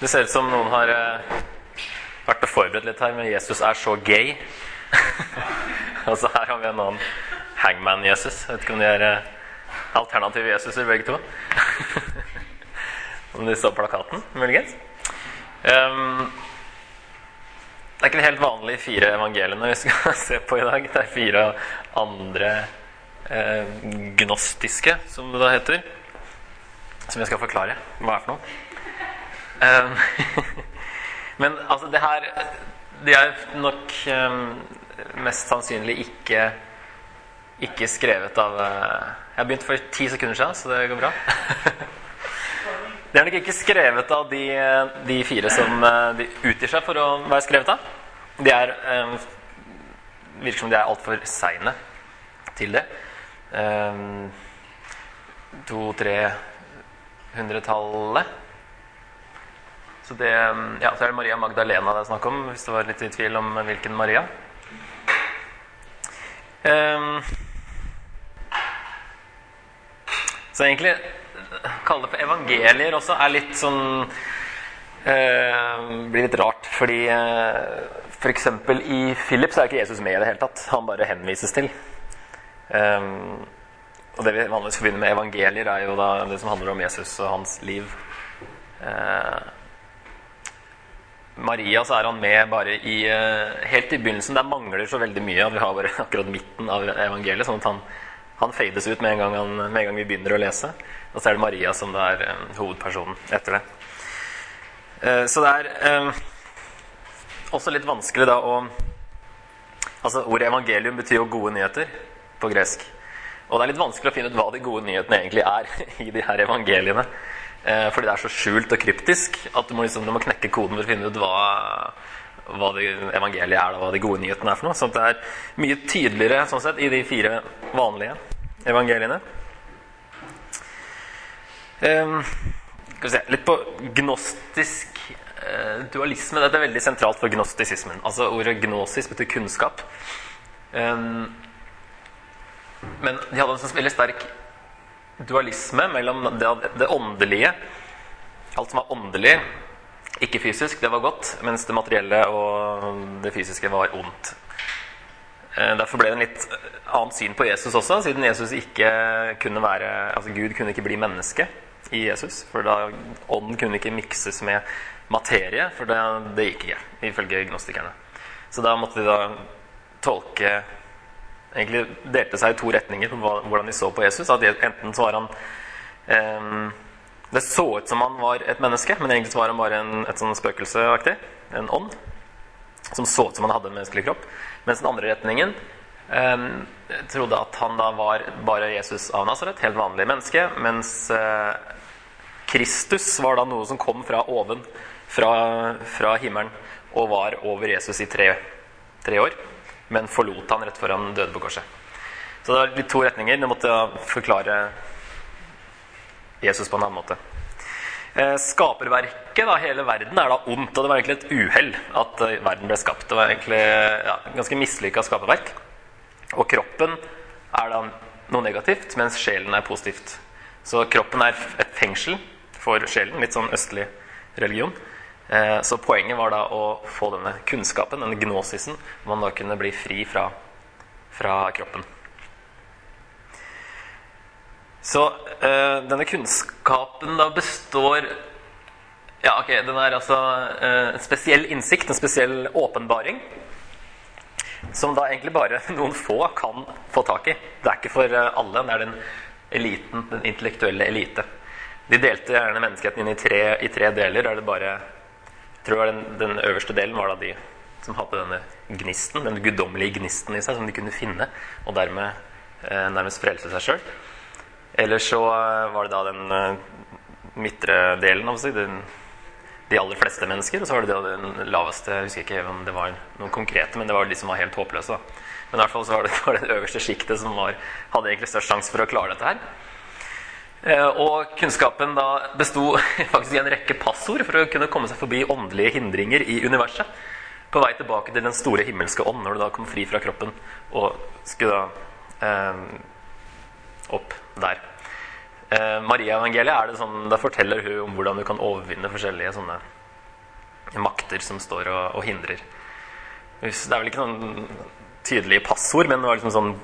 Det ser ut som noen har eh, vært og forberedt litt her, men Jesus er så gay. altså her har vi en annen hangman-Jesus. Vet ikke om de er eh, alternative Jesuser, begge to. om de står på plakaten, muligens. Um, det er ikke de helt vanlige fire evangeliene vi skal se på i dag. Det er fire andre eh, gnostiske, som det da heter. Som jeg skal forklare hva er for noe. Um, men altså, det her De er nok um, mest sannsynlig ikke ikke skrevet av uh, Jeg begynte for ti sekunder siden, så det går bra. Det er nok ikke skrevet av de, de fire som uh, de utgir seg for å være skrevet av. De er um, virker som de er altfor seine til det. To-tre hundretallet. Så det, ja, så er det Maria Magdalena det er snakk om, hvis det var litt i tvil om hvilken Maria. Um, så egentlig kalle det for evangelier også er litt sånn uh, Blir litt rart, fordi uh, f.eks. i Philip så er ikke Jesus med i det hele tatt. Han bare henvises til. Um, og det vi vanligvis forbinder med evangelier, er jo da det som handler om Jesus og hans liv. Uh, Maria så er han med bare i Helt i begynnelsen. Der mangler så veldig mye. Vi har bare akkurat midten av evangeliet. sånn at han, han fades ut med en, gang han, med en gang vi begynner å lese. Og så er det Maria som det er um, hovedpersonen etter det. Uh, så det er også litt vanskelig da å Altså Ordet evangelium betyr jo gode nyheter på gresk. Og det er litt vanskelig å finne ut hva de gode nyhetene egentlig er i de her evangeliene. Uh, fordi det er så skjult og kryptisk at du må, liksom, du må knekke koden for å finne ut hva, hva evangeliet er, og hva de gode nyhetene er for noe. Så det er mye tydeligere sånn sett i de fire vanlige evangeliene. Um, se, litt på gnostisk uh, dualisme. Dette er veldig sentralt for gnostisismen. Altså Ordet gnosis betyr kunnskap. Um, men de hadde en sånn veldig sterk dualisme mellom det, det åndelige Alt som var åndelig, ikke fysisk, det var godt, mens det materielle og det fysiske var ondt. Derfor ble det en litt annet syn på Jesus også, siden Jesus ikke kunne være Altså Gud kunne ikke bli menneske i Jesus. For da ånden kunne ikke mikses med materie, for det, det gikk ikke, ifølge gnostikerne. Så da måtte de da tolke Egentlig delte seg i to retninger på hvordan de så på Jesus. At enten så var han eh, Det så ut som han var et menneske, men egentlig så var han bare en, et sånn spøkelseaktig. En ånd. Som så ut som han hadde en menneskelig kropp. Mens den andre retningen eh, trodde at han da var bare Jesus av Nasaret, helt vanlig menneske. Mens eh, Kristus var da noe som kom fra oven, fra, fra himmelen, og var over Jesus i tre, tre, år. Men forlot han rett før han døde på korset. Så det var litt to retninger. Du måtte forklare Jesus på en annen måte. Eh, skaperverket, da, hele verden, er da ondt. Og det var egentlig et uhell at verden ble skapt. Det var egentlig ja, ganske mislykka skaperverk. Og kroppen er da noe negativt, mens sjelen er positivt. Så kroppen er et fengsel for sjelen. Litt sånn østlig religion. Eh, så poenget var da å få denne kunnskapen, denne gnosisen, man da kunne bli fri fra, fra kroppen. Så eh, denne kunnskapen da består Ja, ok, den er altså eh, en spesiell innsikt, en spesiell åpenbaring. Som da egentlig bare noen få kan få tak i. Det er ikke for alle. Det er den eliten, den intellektuelle elite. De delte gjerne menneskeheten inn i tre, i tre deler. Er det bare jeg tror den, den, øverste delen var da de som hadde denne gnisten, den guddommelige gnisten i seg, som de kunne finne, og dermed eh, nærmest frelse seg sjøl. Eller så eh, var det da den eh, midtre delen seg, den, de aller fleste mennesker. Og så var det da den laveste Jeg husker ikke om det var noen konkrete, men det var de som var helt håpløse. Da. Men i hvert fall så var det, var det øverste sjiktet som var, hadde egentlig størst sjanse for å klare dette her. Og kunnskapen da besto faktisk i en rekke passord for å kunne komme seg forbi åndelige hindringer i universet. På vei tilbake til den store himmelske ånd, når du da kom fri fra kroppen og skulle da eh, opp der. Eh, Mariaevangeliet er det sånn, da forteller hun om hvordan du kan overvinne forskjellige sånne makter som står og, og hindrer. Det er vel ikke noen tydelige passord, men det var liksom sånn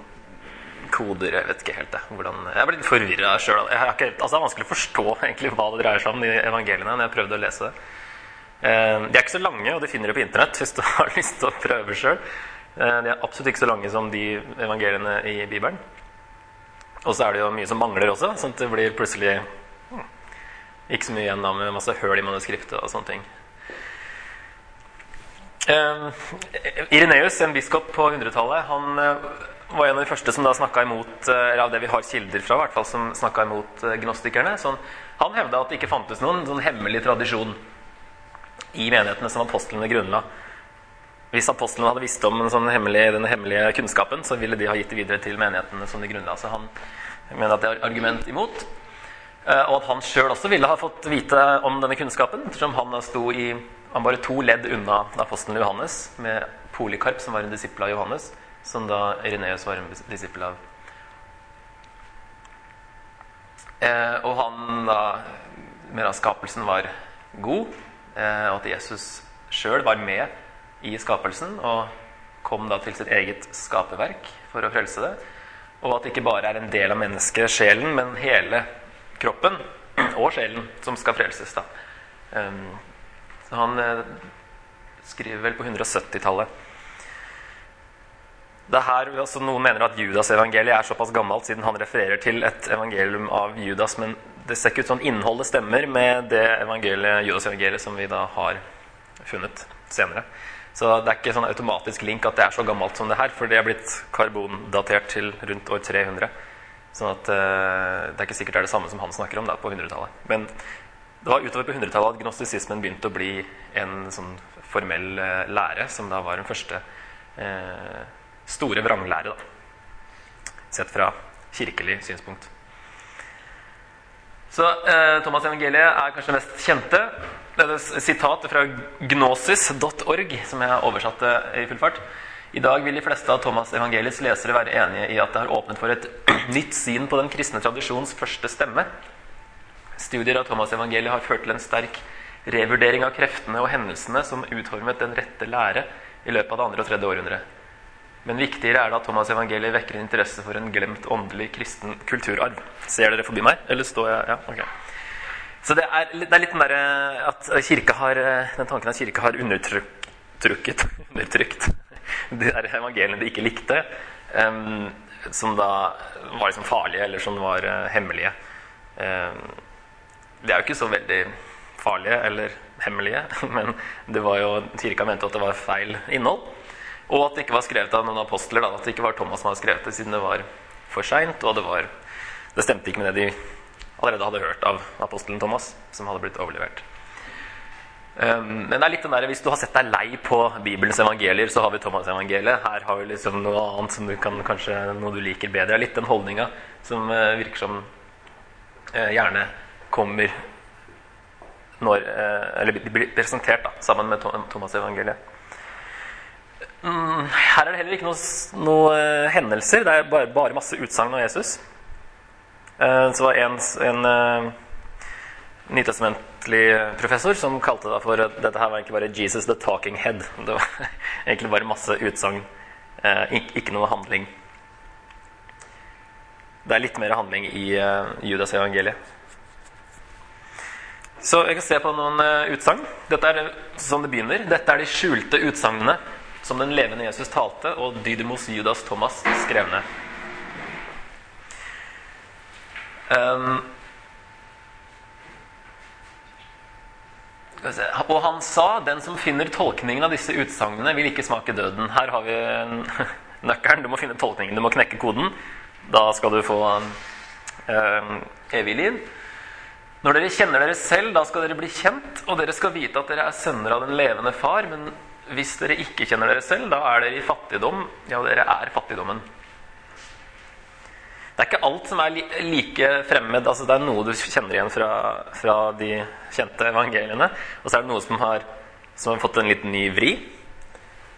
koder Jeg vet ikke helt det. Hvordan, jeg er blitt forvirra sjøl. Altså, det er vanskelig å forstå egentlig hva det dreier seg om i evangeliene. når jeg prøvde å lese det. Eh, de er ikke så lange, og de finner det på Internett hvis du har lyst til å prøve sjøl. Eh, de er absolutt ikke så lange som de evangeliene i Bibelen. Og så er det jo mye som mangler også, sånn at det blir plutselig hmm, ikke så mye igjen da med masse høl i manuskriptet og sånne ting. Uh, Ireneus, en biskop på 100-tallet, han var en av de første som da snakka imot eller av det vi har kilder fra, hvert fall, som snakka imot uh, gnostikerne. Sånn, han hevda at det ikke fantes noen sånn hemmelig tradisjon i menighetene som apostlene grunnla. Hvis apostlene hadde visst om sånn hemmelig, den hemmelige kunnskapen, så ville de ha gitt det videre til menighetene som de grunnla. Så han mener at det er argument imot. Og at han sjøl også ville ha fått vite om denne kunnskapen, ettersom han sto i han bare to ledd unna apostelen Johannes, med Polikarp, som var en disippel av Johannes, som da Ireneus var en disippel av. Eh, og han da mener at skapelsen var god, eh, og at Jesus sjøl var med i skapelsen og kom da til sitt eget skaperverk for å frelse det. Og at det ikke bare er en del av mennesket, sjelen, men hele kroppen og sjelen som skal frelses. da. Um, så han eh, skriver vel på 170-tallet. Det er her altså Noen mener at Judas-evangeliet er såpass gammelt siden han refererer til et evangelium av Judas, men det ser ikke ut som innholdet stemmer med det Judas-evangeliet som vi da har funnet senere. Så det er ikke sånn automatisk link at det er så gammelt som det her, for det er blitt karbondatert til rundt år 300. Sånn at uh, det er ikke sikkert det er det samme som han snakker om da, på 100-tallet. Men det var utover på 100-tallet at gnostisismen begynte å bli en sånn formell uh, lære, som da var den første eh, store vranglære, da. Sett fra kirkelig synspunkt. Så eh, Thomas evangeliet er kanskje det mest kjente. Det er et sitat fra gnosis.org, som jeg oversatte i full fart. I dag vil de fleste av Thomas evangeliets lesere være enige i at det har åpnet for et nytt syn på den kristne tradisjons første stemme, Studier av Thomas-evangeliet har ført til en sterk revurdering av kreftene og hendelsene som utformet den rette lære i løpet av det andre og tredje århundre. Men viktigere er det at Thomas-evangeliet vekker en interesse for en glemt åndelig kristen kulturarv. Ser dere forbi meg? Eller står jeg Ja, ok. Så det er, det er litt den derre at kirka har Den tanken at kirka har undertrykket undertrykt de der evangeliene de ikke likte, um, som da var liksom farlige, eller som var uh, hemmelige. Um, de er jo ikke så veldig farlige eller hemmelige, men det var jo, kirka mente at det var feil innhold. Og at det ikke var skrevet av noen apostler. Da, at det ikke var Thomas som hadde skrevet det, siden det var for seint. Og det, var, det stemte ikke med det de allerede hadde hørt av apostelen Thomas, som hadde blitt overlevert. Um, men det er litt den der, hvis du har sett deg lei på Bibelens evangelier, så har vi Thomas-evangeliet. Her har vi liksom noe annet som du kan, kanskje noe du liker bedre. Litt den holdninga som uh, virker som uh, gjerne kommer når, uh, eller blir presentert da, sammen med Thomas-evangeliet. Mm, her er det heller ikke noen noe uh, hendelser. Det er bare, bare masse utsagn av Jesus. Uh, så var en, en nytestamentlig professor som kalte det for dette her var egentlig bare 'Jesus the talking head'. Det var egentlig bare masse utsagn, ikke noe handling. Det er litt mer handling i Judas evangeliet. Så jeg kan se på noen uh, utsagn. Dette er sånn det begynner. Dette er de skjulte utsagnene som den levende Jesus talte, og Didymos Judas Thomas skrev ned. Um, og han sa, 'Den som finner tolkningen av disse utsagnene, vil ikke smake døden'. Her har vi nøkkelen. Du må finne tolkningen. Du må knekke koden. Da skal du få um, evig liv. Når dere kjenner dere selv, da skal dere bli kjent, og dere skal vite at dere er sønner av den levende far. Men hvis dere ikke kjenner dere selv, da er dere i fattigdom. Ja, dere er fattigdommen. Det er ikke alt som er like fremmed. altså Det er noe du kjenner igjen fra, fra de kjente evangeliene. Og så er det noe som har, som har fått en liten ny vri.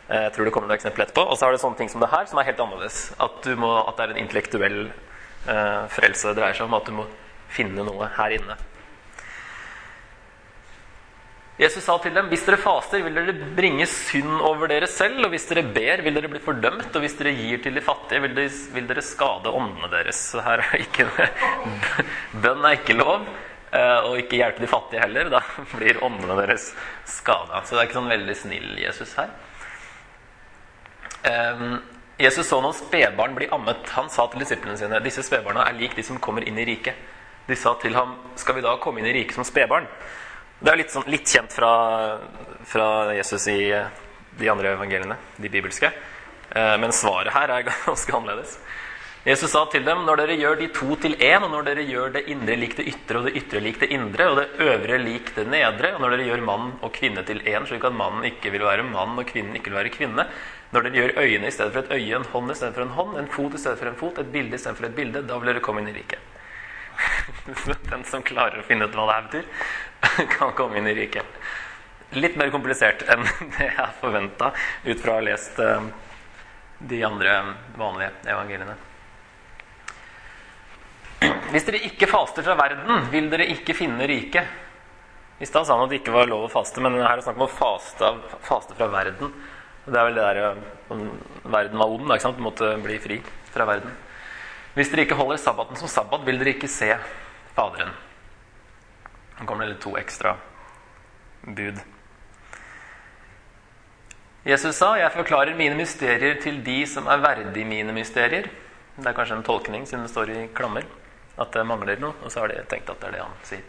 Eh, jeg tror det kommer noen eksempler etterpå. Og så har det sånne ting som det her, som er helt annerledes. At, må, at det er en intellektuell eh, frelse det dreier seg om. At du må finne noe her inne. Jesus sa til dem hvis dere faster, vil dere bringe synd over dere selv. Og hvis dere ber, vil dere bli fordømt. Og hvis dere gir til de fattige, vil dere, vil dere skade åndene deres. Så her er ikke Bønn er ikke lov. eh, Og ikke hjelpe de fattige heller. Da blir åndene deres skada. Så det er ikke sånn veldig snill Jesus her. Um, Jesus så noen spedbarn bli ammet. Han sa til disiplene sine disse spedbarna er lik de som kommer inn i riket. De sa til ham, skal vi da komme inn i riket som spedbarn? Det er litt, sånn, litt kjent fra, fra, Jesus i eh, de andre evangeliene, de bibelske. Eh, men svaret her er ganske annerledes. Jesus sa til dem når dere gjør de to til én, og når dere gjør det indre lik det ytre og det ytre lik det indre, og det øvre lik det nedre, og når dere gjør mann og kvinne til én, slik at mannen ikke vil være mann og kvinnen ikke vil være kvinne, når dere gjør øyne i stedet for et øye, en hånd i stedet for en hånd, en fot i stedet for en fot, et bilde i stedet for et bilde, da vil dere komme inn i riket. Den som klarer å finne ut hva det betyr, kan komme inn i riket. Litt mer komplisert enn det jeg forventa ut fra å ha lest eh, de andre vanlige evangeliene. Hvis dere ikke faster fra verden, vil dere ikke finne riket. I stad sa han at det ikke var lov å faste, men her er det snakk om å faste, faste fra verden. Det er vel det der om verden var ond. ikke sant? Du måtte bli fri fra verden. Hvis dere ikke holder sabbaten som sabbat, vil dere ikke se Faderen. Nå kommer det to ekstra bud. Jesus sa, 'Jeg forklarer mine mysterier til de som er verdig mine mysterier'. Det er kanskje en tolkning, siden det står i klammer, at det mangler noe. Og så har de tenkt at det er det han sier.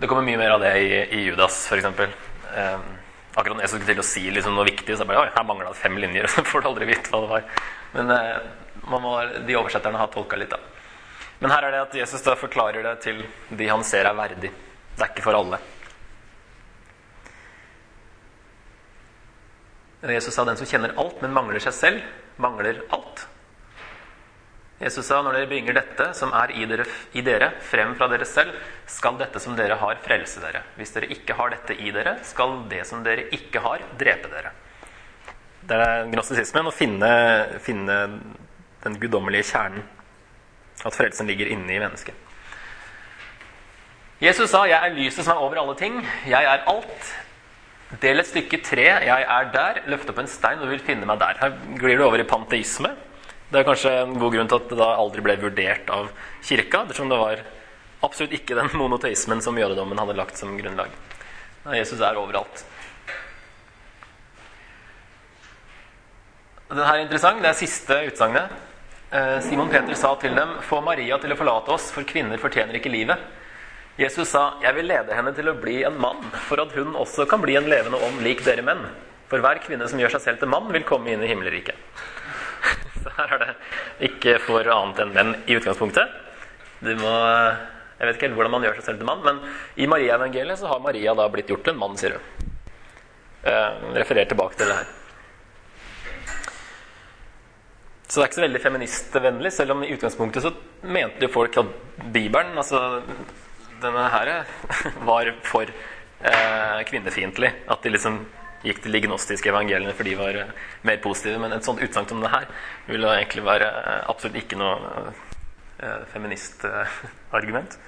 Det kommer mye mer av det i, i Judas, f.eks. Eh, akkurat når jeg skulle til å si liksom noe viktig, så bare, her mangla det fem linjer. Og så får du aldri vite hva det var. Men eh, må, de oversetterne har tolka litt, da. Men her er det at Jesus da forklarer det til de han ser er verdig. Det er ikke for alle. Jesus sa den som kjenner alt, men mangler seg selv, mangler alt. Jesus sa når dere bringer dette som er i dere, i dere, frem fra dere selv, skal dette som dere har, frelse dere. Hvis dere ikke har dette i dere, skal det som dere ikke har, drepe dere. Det er gnostisismen å finne, finne den guddommelige kjernen. At frelsen ligger inne i mennesket. Jesus sa 'Jeg er lyset som er over alle ting'. Jeg er alt. Del et stykke tre. Jeg er der. Løft opp en stein, og vil finne meg der. Her glir du over i panteisme. Det er kanskje en god grunn til at det da aldri ble vurdert av kirka, dersom det var absolutt ikke den monoteismen som jødedommen hadde lagt som grunnlag. Jesus er overalt. Den her er interessant. Det er siste utsagnet. Eh, Simon Peter sa til dem, 'Få Maria til å forlate oss, for kvinner fortjener ikke livet.' Jesus sa, 'Jeg vil lede henne til å bli en mann, for at hun også kan bli en levende ånd lik dere menn.' For hver kvinne som gjør seg selv til mann, vil komme inn i himmelriket. Så her er det ikke for annet enn menn i utgangspunktet. Du må, jeg vet ikke helt hvordan man gjør seg selv til mann, men i Maria-evangeliet så har Maria da blitt gjort til en mann, sier hun. Eh, referer tilbake til det her. Så det er ikke så veldig feministvennlig, selv om i utgangspunktet så mente jo folk at Bibelen, altså denne her, var for eh, kvinnefiendtlig. At de liksom gikk til de gnostiske evangeliene for de var eh, mer positive. Men et sånt utsagn som det her ville egentlig være eh, absolutt ikke noe eh, feministargument.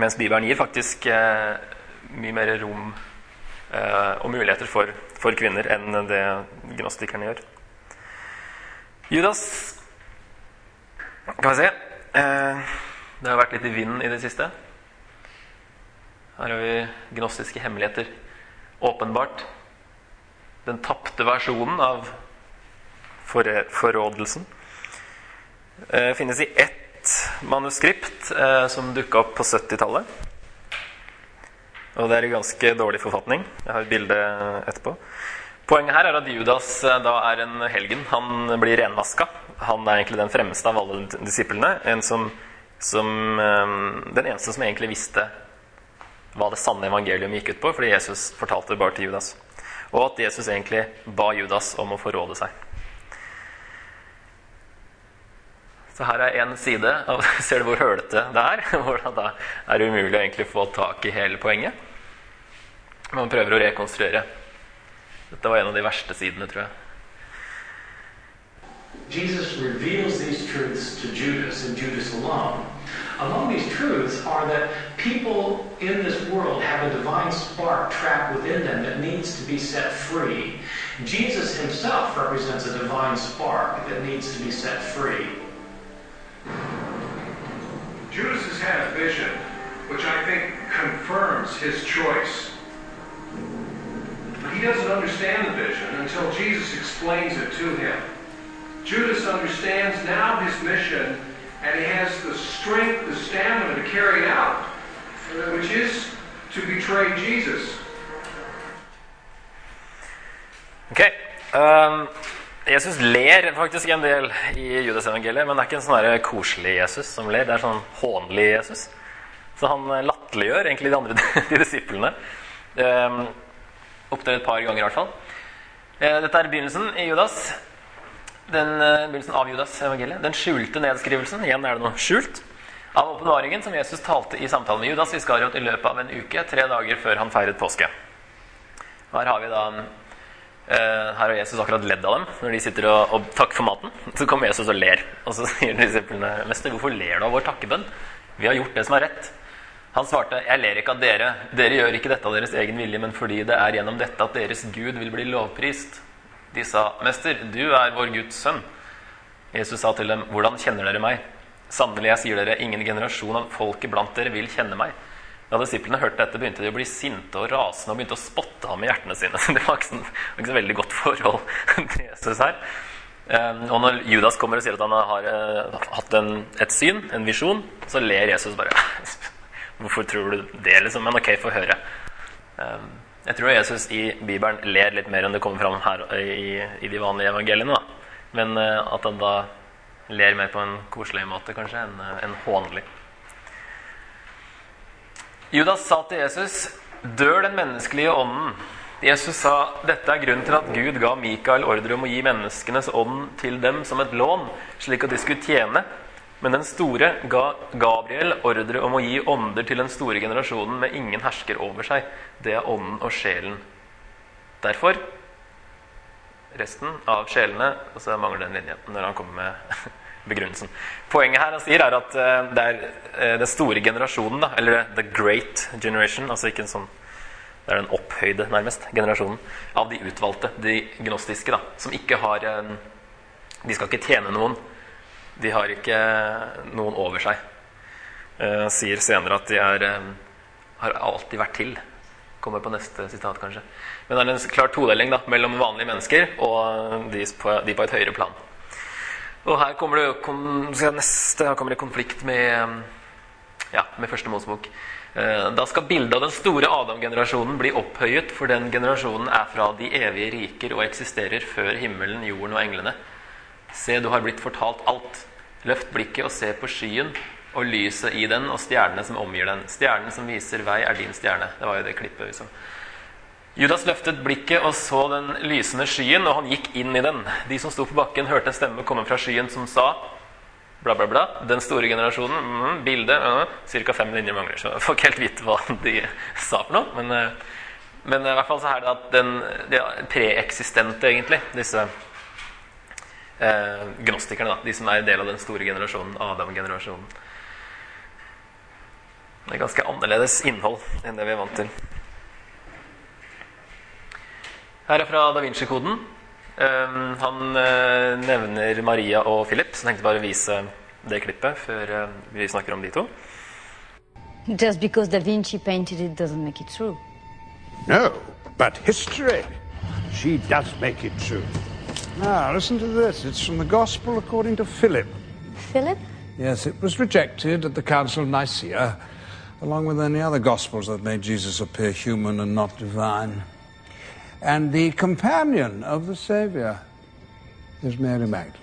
Mens Bibelen gir faktisk eh, mye mer rom og muligheter for, for kvinner enn det gnostikerne gjør. Judas Kan vi se eh, Det har vært litt i vinden i det siste. Her har vi gnostiske hemmeligheter. Åpenbart. Den tapte versjonen av forrådelsen eh, finnes i ett manuskript eh, som dukka opp på 70-tallet. Og det er i ganske dårlig forfatning. Jeg har et bilde etterpå. Poenget her er at Judas eh, da er en helgen. Han blir renvaska. Han er egentlig den fremste av alle disiplene. En som, som, eh, den eneste som egentlig visste hva det sanne evangelium gikk ut på, fordi Jesus fortalte det bare til Judas. Og at Jesus egentlig ba Judas om å forråde seg. Så her er én side. Av, ser du hvor hølete det er? Hvordan da er det umulig å egentlig få tak i hele poenget. Man prøver å rekonstruere Dette var en av de verste sidene, tror jeg. Jesus reveals these truths to Judas and Judas alone. Among these truths are that People in this world have a divine spark trapped within them that needs to be set free. Jesus himself represents a divine spark that needs to be set free. Judas has had a vision, which I think confirms his choice. He doesn't understand the vision until Jesus explains it to him. Judas understands now his mission, and he has the strength, the stamina to carry it out, which is to betray Jesus. Ok. Um, Jesus ler faktisk en del i Judasevangeliet, men det er ikke en sånn koselig Jesus som ler. Det er sånn hånlig Jesus. Så han latterliggjør egentlig de andre de disiplene. Um, Opptil et par ganger, i hvert fall. Uh, dette er begynnelsen i Judas. Den, uh, begynnelsen av Judas evangeliet. Den skjulte nedskrivelsen. Igjen er det noe skjult. Av åpenbaringen som Jesus talte i samtale med Judas Iskariot i løpet av en uke, tre dager før han feiret påske. Her har vi da Uh, her har Jesus akkurat ledd av dem når de sitter og, og takker for maten. Så kommer Jesus og ler. Og så sier disiplene, 'Mester, hvorfor ler du av vår takkebønn?' 'Vi har gjort det som er rett.' Han svarte, 'Jeg ler ikke av dere. Dere gjør ikke dette av deres egen vilje, men fordi det er gjennom dette at deres Gud vil bli lovprist.' De sa, 'Mester, du er vår Guds sønn.' Jesus sa til dem, 'Hvordan kjenner dere meg?' 'Sannelig, jeg sier dere, ingen generasjon av folket blant dere vil kjenne meg.' Da disiplene hørte dette, begynte de å bli sinte og rasende og begynte å spotte ham i hjertene sine. Så det var ikke, så, ikke så veldig godt forhold til Jesus her. Um, og når Judas kommer og sier at han har uh, hatt en, et syn, en visjon, så ler Jesus bare. Hvorfor tror du det, liksom? Men ok, få høre. Um, jeg tror Jesus i Bibelen ler litt mer enn det kommer fram her i, i de vanlige evangeliene. Da. Men at han da ler mer på en koselig måte, kanskje, enn en hånlig. Judas sa til Jesus, 'Dør den menneskelige ånden?' Jesus sa, 'Dette er grunnen til at Gud ga Mikael ordre om å gi menneskenes ånd til dem som et lån, slik at de skulle tjene.' Men den store ga Gabriel ordre om å gi ånder til den store generasjonen med ingen hersker over seg. Det er ånden og sjelen. Derfor resten av sjelene Og så mangler den linjen når han kommer med begrunnelsen. Poenget her han sier, er at uh, det er uh, den store generasjonen, da, eller the great generation, altså ikke en sånn det er den opphøyde, nærmest, generasjonen av de utvalgte, de gnostiske, da, som ikke har um, De skal ikke tjene noen. De har ikke noen over seg. Uh, sier senere at de er, um, har alltid vært til. Kommer på neste sitat, kanskje. Men det er en klar todeling da, mellom vanlige mennesker og de på, de på et høyere plan. Og her kommer det, neste, her kommer det konflikt med, ja, med første Mosebok. Da skal bildet av den store Adam-generasjonen bli opphøyet, for den generasjonen er fra de evige riker og eksisterer før himmelen, jorden og englene. Se, du har blitt fortalt alt. Løft blikket og se på skyen og lyset i den og stjernene som omgir den. Stjernen som viser vei, er din stjerne. Det var jo det klippet så. Judas løftet blikket og så den lysende skyen, og han gikk inn i den. De som sto på bakken, hørte en stemme komme fra skyen som sa bla, bla, bla. Den store generasjonen. Mm, bilde. Uh, Ca. fem linjer mangler, så jeg får ikke helt vite hva de sa for noe. Men, uh, men i hvert fall så er det at den de preeksistente, egentlig, disse uh, gnostikerne, da, de som er del av den store generasjonen, Adam-generasjonen Det er ganske annerledes innhold enn det vi er vant til. Her er fra Da Vinci-koden. Um, han uh, nevner Maria og Philip, så jeg tenkte bare å vise det klippet før uh, vi snakker om de to. Just because Da Vinci painted it doesn't make it true. No, but history, she does make it true. Now, listen to this. It's from the Gospel according to Philip. Philip? Yes, it was rejected at the Council of Nicaea, along with any other Gospels that made Jesus appear human and not divine. And the companion of the Savior is Mary Magdalene.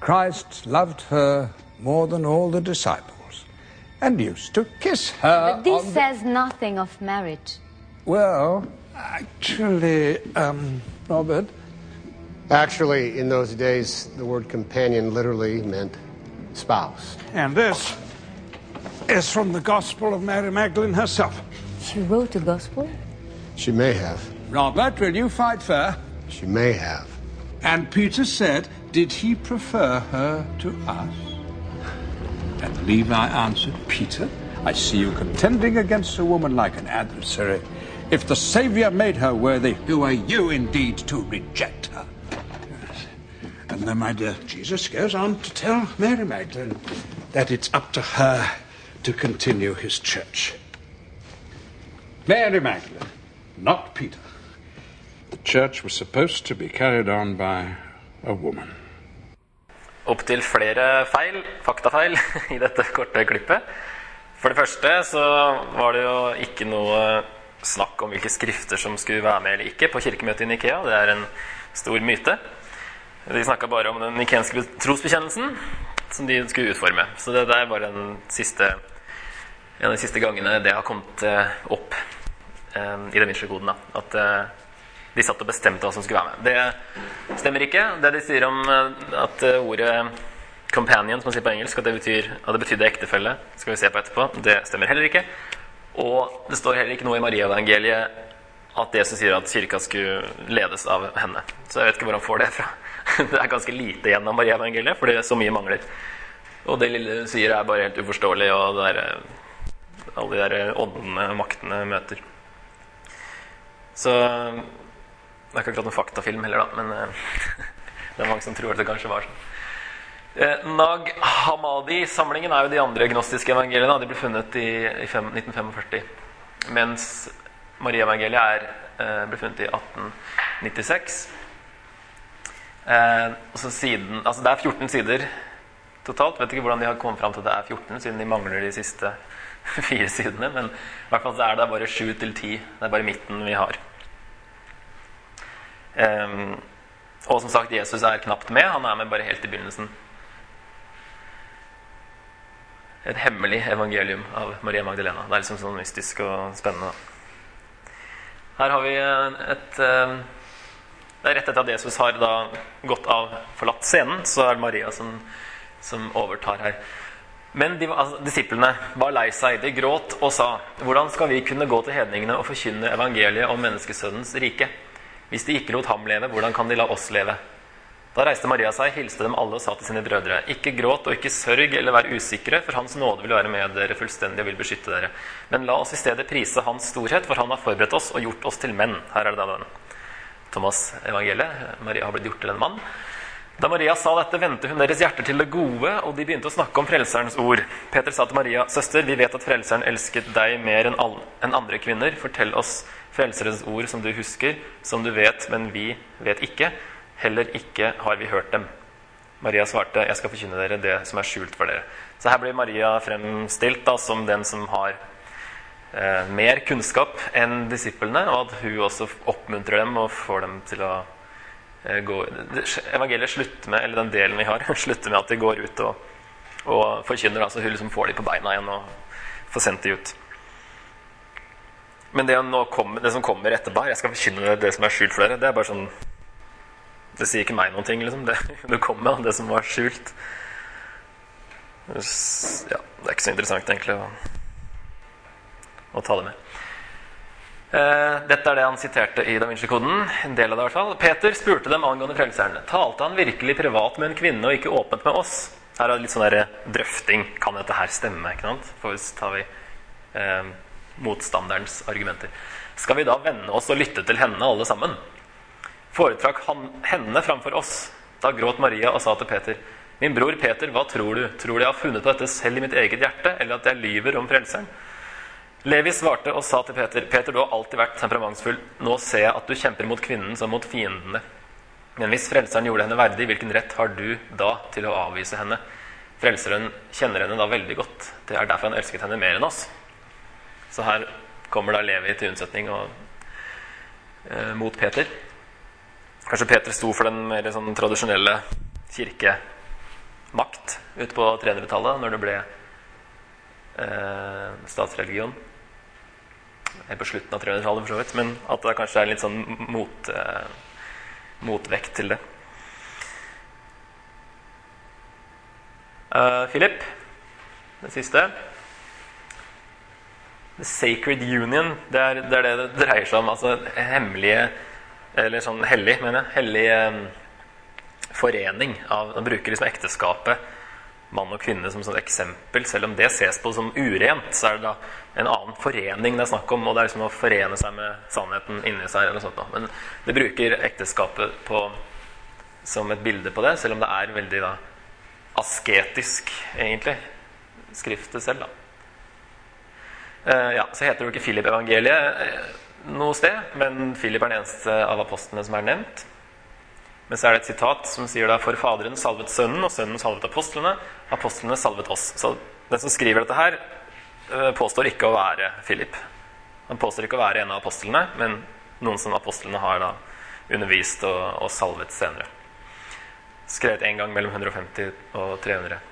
Christ loved her more than all the disciples and used to kiss her. But this on the- says nothing of marriage. Well, actually, um, Robert, Actually, in those days, the word companion literally meant spouse. and this is from the Gospel of Mary Magdalene herself. She wrote the gospel? She may have. Robert, will you fight fair? She may have. And Peter said, Did he prefer her to us? And Levi answered, Peter, I see you contending against a woman like an adversary. If the Savior made her worthy, who are you indeed to reject her? And then, my dear, Jesus goes on to tell Mary Magdalene that it's up to her to continue his church. Mary Magdalene, not Peter. The church was supposed to be carried on by a woman. Opptil flere feil, faktafeil, i dette korte klippet. For det første så var det jo ikke noe snakk om hvilke skrifter som skulle være med eller ikke på kirkemøtet i Nikea. Det er en stor myte. De snakka bare om den nikenske trosbekjennelsen som de skulle utforme. Så det der var den siste, en av de siste gangene det har kommet eh, opp eh, i den Vinci-koden. At eh, de satt og bestemte hva som skulle være med. Det stemmer ikke. Det de sier om at ordet 'companion', som man sier på engelsk, at det betyr, at det betydde ektefelle, skal vi se på etterpå. Det stemmer heller ikke. Og det står heller ikke noe i Mariaevangeliet at Jesus sier at kirka skulle ledes av henne. Så jeg vet ikke hvor han får det fra. Det er ganske lite igjen av Mariaevangeliet, fordi så mye mangler. Og det lille hun sier, er bare helt uforståelig, og det er, eh, alle de der åndene maktene møter. Så det er ikke akkurat en faktafilm heller, da, men eh, det er mange som tror at det kanskje var sånn. Eh, Nag Hammadi-samlingen er jo de andre gnostiske evangeliene. De ble funnet i, i fem, 1945. Mens Mariaevangeliet eh, ble funnet i 1896. Eh, siden, altså Det er 14 sider totalt. Vet ikke hvordan de har kommet fram til at det er 14, siden de mangler de siste fire sidene. Men i hvert fall så er det bare 7 til 10. Det er bare midten vi har. Eh, og som sagt, Jesus er knapt med. Han er med bare helt i begynnelsen. Et hemmelig evangelium av Maria Magdalena. Det er liksom sånn mystisk og spennende. Her har vi et um, Det er rett etter at Jesus har da gått av, forlatt scenen, så er det Maria som, som overtar her. Men de, altså, disiplene var lei seg. De gråt og sa:" Hvordan skal vi kunne gå til hedningene og forkynne evangeliet om menneskesønnens rike? Hvis de ikke lot ham leve, hvordan kan de la oss leve? Da reiste Maria seg, hilste dem alle og sa til sine brødre.: Ikke gråt og ikke sørg eller vær usikre, for Hans nåde vil være med dere fullstendig og vil beskytte dere. Men la oss i stedet prise Hans storhet, for Han har forberedt oss og gjort oss til menn. Her er det da den Thomas evangeliet. Maria har blitt gjort til en mann. Da Maria sa dette, vendte hun deres hjerter til det gode, og de begynte å snakke om Frelserens ord. Peter sa til Maria, 'Søster, vi vet at Frelseren elsket deg mer enn andre kvinner.' 'Fortell oss Frelserens ord som du husker, som du vet, men vi vet ikke.' 'Heller ikke har vi hørt dem.' Maria svarte, 'Jeg skal forkynne dere det som er skjult for dere.' Så her blir Maria fremstilt da, som den som har eh, mer kunnskap enn disiplene, og at hun også oppmuntrer dem og får dem til å Gå, evangeliet slutter med, eller den delen vi har, slutter med at de går ut og, og forkynner. altså Hun liksom får de på beina igjen og får sendt de ut. Men det, kommer, det som kommer etterpå, jeg skal forkynne det som er skjult for dere, det er bare sånn Det sier ikke meg noen ting, liksom. Det, du kom med det som var skjult. Ja, det er ikke så interessant, egentlig, å, ta det med. Dette er det han siterte i Da Vinci-koden. En del av det i hvert fall. Peter spurte dem angående frelseren. Talte han virkelig privat med en kvinne og ikke åpent med oss? Her er det litt sånn der drøfting. Kan dette her stemme? ikke sant? For så tar vi uh, motstanderens argumenter. Skal vi da vende oss og lytte til henne alle sammen? Foretrakk han henne framfor oss? Da gråt Maria og sa til Peter.: Min bror Peter, hva tror du? Tror du jeg har funnet på dette selv i mitt eget hjerte, eller at jeg lyver om frelseren? Levi svarte og sa til Peter, Peter, du har alltid vært temperamentsfull. Nå ser jeg at du kjemper mot kvinnen som mot fiendene. Men hvis Frelseren gjorde henne verdig, hvilken rett har du da til å avvise henne? Frelseren kjenner henne da veldig godt. Det er derfor han elsket henne mer enn oss. Så her kommer da Levi til unnsetning og, eh, mot Peter. Kanskje Peter sto for den mer sånn tradisjonelle kirkemakt ute på 300-tallet, når det ble eh, statsreligion helt på slutten av 300-tallet, for så vidt. Men at det kanskje er litt sånn mot, eh, motvekt til det. Uh, Philip, det siste. The Sacred Union, det er, det er, det det dreier seg om. Altså hemmelige Eller sånn hellig, mener jeg. Hellig um, forening av Man bruker liksom ekteskapet mann og kvinne som et eksempel. Selv om det ses på som urent, så er det da en annen forening det er snakk om. Og det er liksom å forene seg med sannheten inni seg. eller noe sånt da. Men det bruker ekteskapet på, som et bilde på det, selv om det er veldig da asketisk, egentlig, skriftet selv. da. Uh, ja, Så heter det jo ikke Filip-evangeliet eh, noe sted, men Filip er den eneste av apostlene som er nevnt. Men så er det et sitat som sier da For Faderen salvet Sønnen, og Sønnen salvet apostlene. Apostlene salvet oss. Så den som skriver dette her, eh, påstår ikke å være Philip. Han påstår ikke å være en av apostlene, men noen som apostlene har da undervist og, og salvet senere. Skrevet en gang mellom 150 og 300.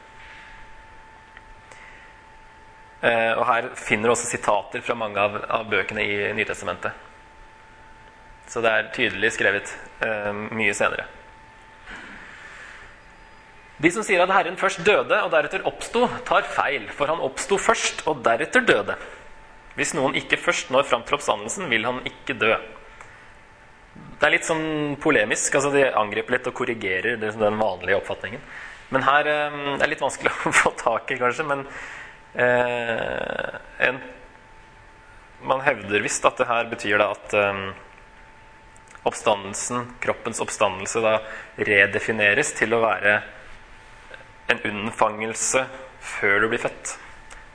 Eh, og her finner du også sitater fra mange av, av bøkene i Nytestamentet. Så det er tydelig skrevet eh, mye senere. De som sier at Herren først døde og deretter oppsto, tar feil, for han oppsto først og deretter døde. Hvis noen ikke først når fram til oppstandelsen, vil han ikke dø. Det er litt sånn polemisk. altså De angriper litt og korrigerer den vanlige oppfatningen. Men her eh, det er litt vanskelig å få tak i, kanskje. Men eh, en, man hevder visst at det her betyr da at eh, oppstandelsen, kroppens oppstandelse, da redefineres til å være en unnfangelse før du blir født.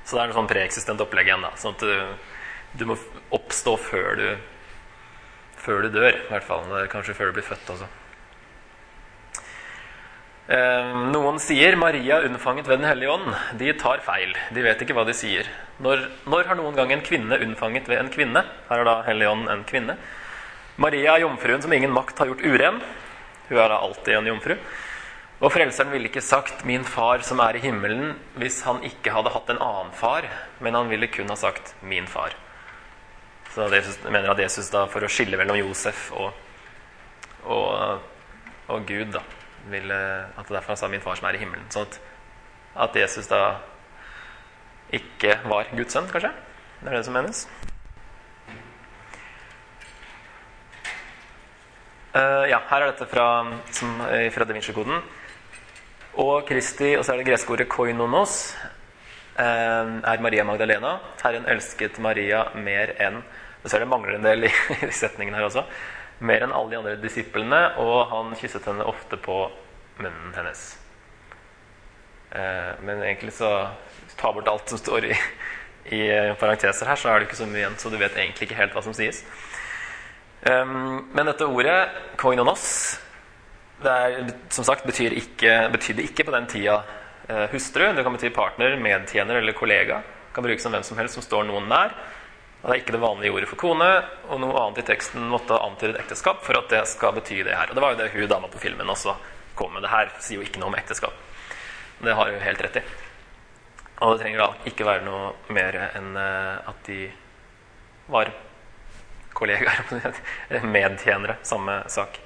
Så det er en sånn preeksistent opplegg igjen. da, Sånn at du, du må oppstå før du, før du dør. I hvert fall. Kanskje før du blir født også. Eh, noen sier 'Maria unnfanget ved Den hellige ånd'. De tar feil. De vet ikke hva de sier. Når, når har noen gang en kvinne unnfanget ved en kvinne? Her er da Hellige ånd en kvinne. Maria er jomfruen som ingen makt har gjort uren. Hun er da alltid en jomfru. Og Frelseren ville ikke sagt 'min far som er i himmelen' hvis han ikke hadde hatt en annen far, men han ville kun ha sagt 'min far'. Så Jesus, mener at Jesus da, for å skille mellom Josef og, og, og Gud, da, ville, at det derfor han sa 'min far som er i himmelen'. Sånn at, at Jesus da ikke var Guds sønn, kanskje? Det er det som menes. Uh, ja, her er dette fra, som, fra Da Vinci-koden. Og Kristi, og så er det greske ordet 'koinonos', uh, er Maria Magdalena. Herren elsket Maria mer enn Så er det mangler en del i, i setningen her også. Mer enn alle de andre disiplene, og han kysset henne ofte på munnen hennes. Uh, men egentlig så Ta bort alt som står i, i parenteser her, så er det ikke så mye igjen, så du vet egentlig ikke helt hva som sies. Um, men dette ordet, koinonos, det er, som sagt, betyr ikke, betydde ikke på den tida uh, hustru. Det kan bety partner, medtjener eller kollega. Det kan brukes som hvem som helst som står noen nær. Og det er ikke det vanlige ordet for kone. Og noe annet i teksten måtte antyde et ekteskap for at det skal bety det her. Og det var jo det hun dama på filmen også kom med. Det her sier jo ikke noe om ekteskap. Det har hun helt rett i. Og det trenger da ikke være noe mer enn uh, at de var kollegaer, medtjenere, samme sak.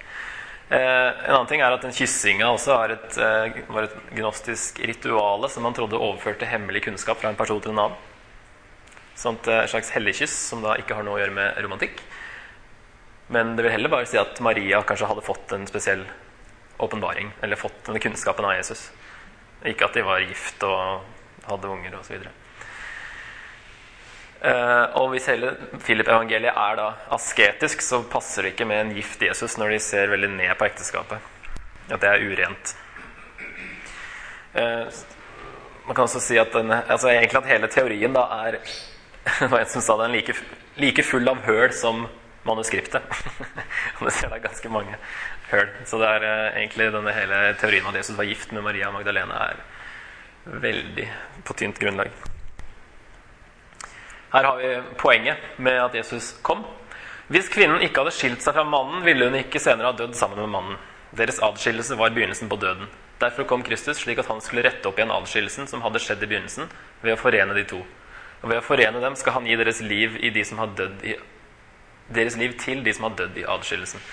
Eh, en annen ting er at den kyssinga også et, eh, var et gnostisk rituale som man trodde overførte hemmelig kunnskap fra en person til en annen. Sånt, eh, et slags helligkyss som da ikke har noe å gjøre med romantikk. Men det vil heller bare si at Maria kanskje hadde fått en spesiell åpenbaring, eller fått denne kunnskapen av Jesus. Ikke at de var gift og hadde unger osv. Uh, og hvis hele Philip-evangeliet er da asketisk, så passer det ikke med en gift Jesus når de ser veldig ned på ekteskapet. At det er urent. Uh, man kan også si at, den, altså egentlig at hele teorien da er det var en som sa den like, like full av høl som manuskriptet. og det ser da ganske mange høl. Så det er uh, egentlig denne hele teorien at Jesus var gift med Maria Magdalena, er veldig på tynt grunnlag. Her har vi poenget med at Jesus kom. Hvis kvinnen ikke hadde skilt seg fra mannen, ville hun ikke senere ha dødd sammen med mannen. Deres adskillelse var begynnelsen på døden. Derfor kom Kristus slik at han skulle rette opp igjen adskillelsen som hadde skjedd i begynnelsen, ved å forene de to. Og ved å forene dem skal han gi deres liv, de i, deres liv til de som har dødd i adskillelsen.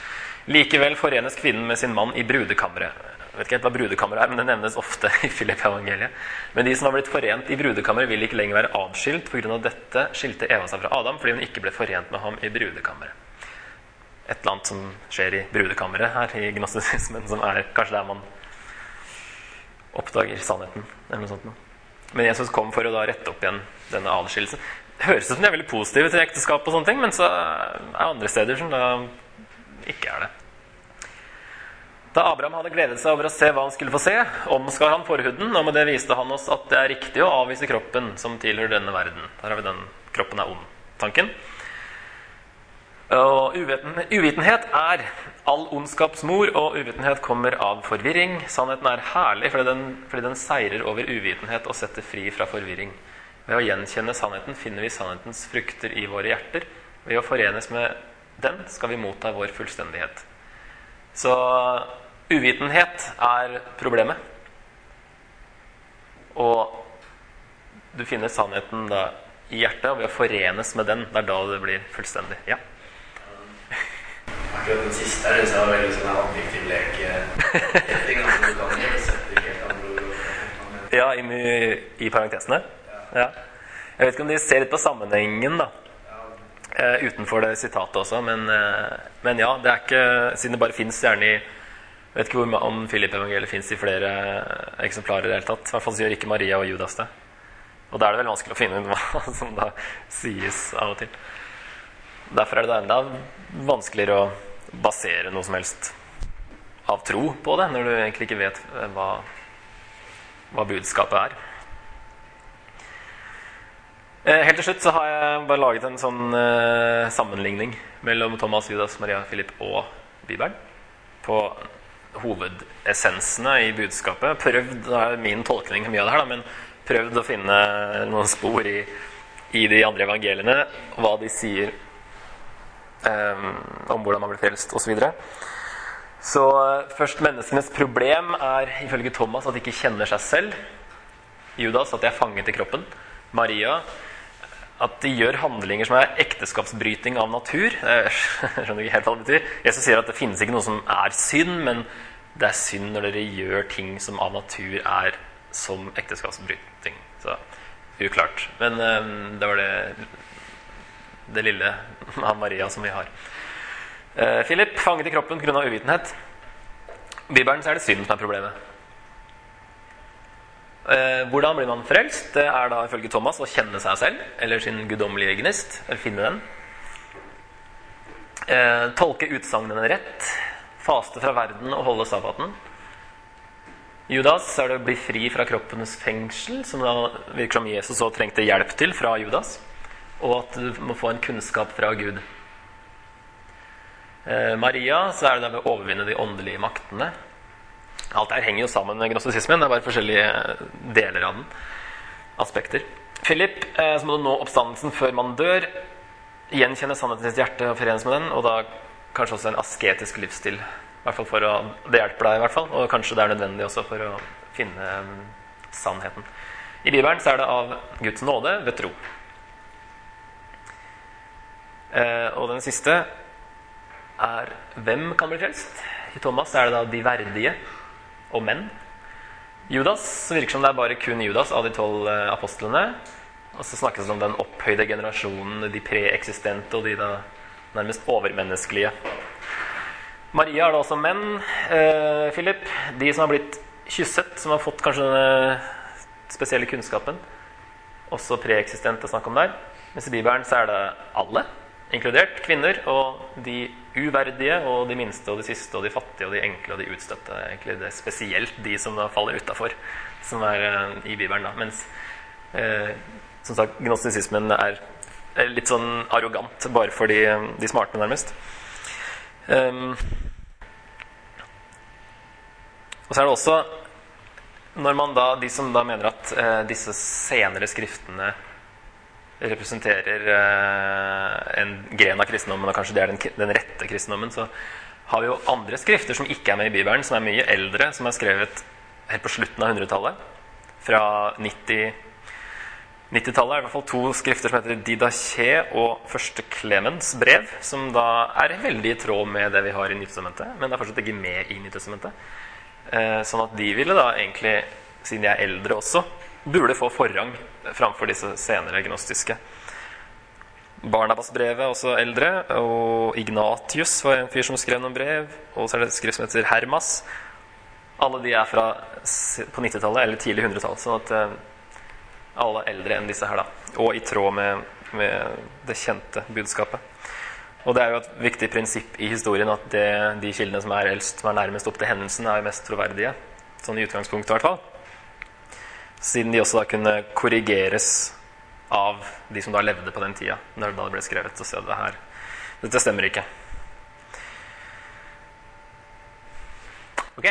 Likevel forenes kvinnen med sin mann i brudekammeret. Jeg vet ikke hva brudekammeret er, men det nevnes ofte i Filippevangeliet Men de som har blitt forent i brudekammeret, vil ikke lenger være avskilt. Pga. dette skilte Eva seg fra Adam fordi hun ikke ble forent med ham i brudekammeret. Et eller annet som skjer i brudekammeret her i gnostisismen, som er kanskje der man oppdager sannheten. eller noe sånt. Men Jesus kom for å da rette opp igjen denne adskillelsen. Høres ut som de er veldig positive til ekteskap, og sånne ting, men så er det andre steder som da ikke er det. Da Abraham hadde gledet seg over å se hva han skulle få se, omskar han forhuden, og med det viste han oss at det er riktig å avvise kroppen som tilhører denne verden. Der har vi den 'kroppen er ond'-tanken. Og uviten, uvitenhet er all ondskaps mor, og uvitenhet kommer av forvirring. Sannheten er herlig fordi den, fordi den seirer over uvitenhet og setter fri fra forvirring. Ved å gjenkjenne sannheten finner vi sannhetens frukter i våre hjerter. Ved å forenes med den skal vi motta vår fullstendighet. Så uvitenhet er problemet. Og du finner sannheten da i hjertet, og ved å forenes med den, det er da det blir fullstendig. Ja. Akkurat den siste her, så er det veldig sånn objektiv lek. Altså, Ja, inn i, i parentesene? Ja. Jeg vet ikke om de ser litt på sammenhengen, da. Uh, utenfor det sitatet også, men, uh, men ja, det er ikke Siden det bare fins gjerne i Jeg vet ikke hvor, om Filip-evangeliet fins i flere eksemplarer i det hele tatt. I hvert fall gjør ikke Maria og Judas det. Og da er det vel vanskelig å finne ut hva som da sies av og til. Derfor er det da enda vanskeligere å basere noe som helst av tro på det, når du egentlig ikke vet eh, hva, hva budskapet er. Eh, Helt til slutt så har jeg bare laget en sånn eh, sammenligning mellom Thomas, Judas, Maria, Philip og Bibelen. På hovedessensene i budskapet. Prøvd, det er min tolkning mye av det her, men prøvd å finne noen spor i, i de andre evangeliene. Hva de sier um, om hvordan man blir frelst osv. Så, videre. så uh, først menneskenes problem er ifølge Thomas at de ikke kjenner seg selv. Judas at de er fanget i kroppen. Maria at de gjør handlinger som er ekteskapsbryting av natur. Jeg skjønner ikke helt hva det betyr. Jesus sier at det finnes ikke noe som er synd, men det er synd når dere gjør ting som av natur er som ekteskapsbryting. Så uklart. Men um, det var det, det lille av Maria som vi har. Uh, Philip fanget i kroppen pga. uvitenhet. Bibelen så er det synd som er problemet. Eh, hvordan blir man frelst? Det er da ifølge Thomas å kjenne seg selv, eller sin guddommelige gnist. Eller finne den. Eh, tolke utsagnene rett. Faste fra verden og holde sabbaten. Judas er det å bli fri fra kroppens fengsel, som da virker som Jesus også trengte hjelp til fra Judas. Og at du må få en kunnskap fra Gud. Eh, Maria så er det der med å overvinne de åndelige maktene. Alt her henger jo sammen med gnostisismen. Det er bare forskjellige deler av den. Aspekter. Philip, eh, så må nå oppstandelsen før man dør. Gjenkjenne sannheten i sitt hjerte og forenes med den. Og da kanskje også en asketisk livsstil. I hvert fall for å, det hjelper deg, i hvert fall. Og kanskje det er nødvendig også for å finne mm, sannheten. I Bibelen så er det av Guds nåde ved tro. Eh, og den siste er hvem kan bli frelst? I Thomas er det da de verdige og menn. Judas virker som det er bare kun Judas av de tolv eh, apostlene. Og så snakkes det om den opphøyde generasjonen, de preeksistente og de da nærmest overmenneskelige. Maria er da også menn. Eh, Philip, de som har blitt kysset, som har fått kanskje denne spesielle kunnskapen. Også preeksistente snakk om der. Mens i Bibelen så er det alle, inkludert kvinner, og de uverdige og de minste og de siste og de fattige og de enkle og de utstøtte. Egentlig det er spesielt de som da faller utafor, som er eh, i Bibelen. da. Mens eh, som sagt, gnostisismen er, er litt sånn arrogant bare for de, de smarte, nærmest. Um, og så er det også når man da, De som da mener at eh, disse senere skriftene representerer eh, en gren av kristendommen, og kanskje det er den, den rette kristendommen, så har vi jo andre skrifter som ikke er med i Bibelen, som er mye eldre, som er skrevet helt på slutten av 100-tallet. Fra 90 90-tallet er i hvert fall to skrifter som heter Didaché og Første Clemens brev, som da er veldig i tråd med det vi har i Nytestamentet, men det er fortsatt ikke med i Nytestamentet. Eh, sånn at de ville da egentlig, siden de er eldre også, burde få forrang framfor disse senere gnostiske. Barnabas-brevet er også eldre, og Ignatius var en fyr som skrev noen brev. Og så er det et skrift som heter Hermas. Alle de er fra på 90-tallet eller tidlig 100-tall. Sånn at eh, alle er eldre enn disse her, da. Og i tråd med, med det kjente budskapet. Og det er jo et viktig prinsipp i historien at det, de kildene som er eldst, som er nærmest opp til hendelsen, er mest troverdige. Sånn i utgangspunktet, i hvert fall. Siden de også da kunne korrigeres av de som da levde på den tida. Når det ble skrevet. Ser du det her. Dette stemmer ikke. Ok?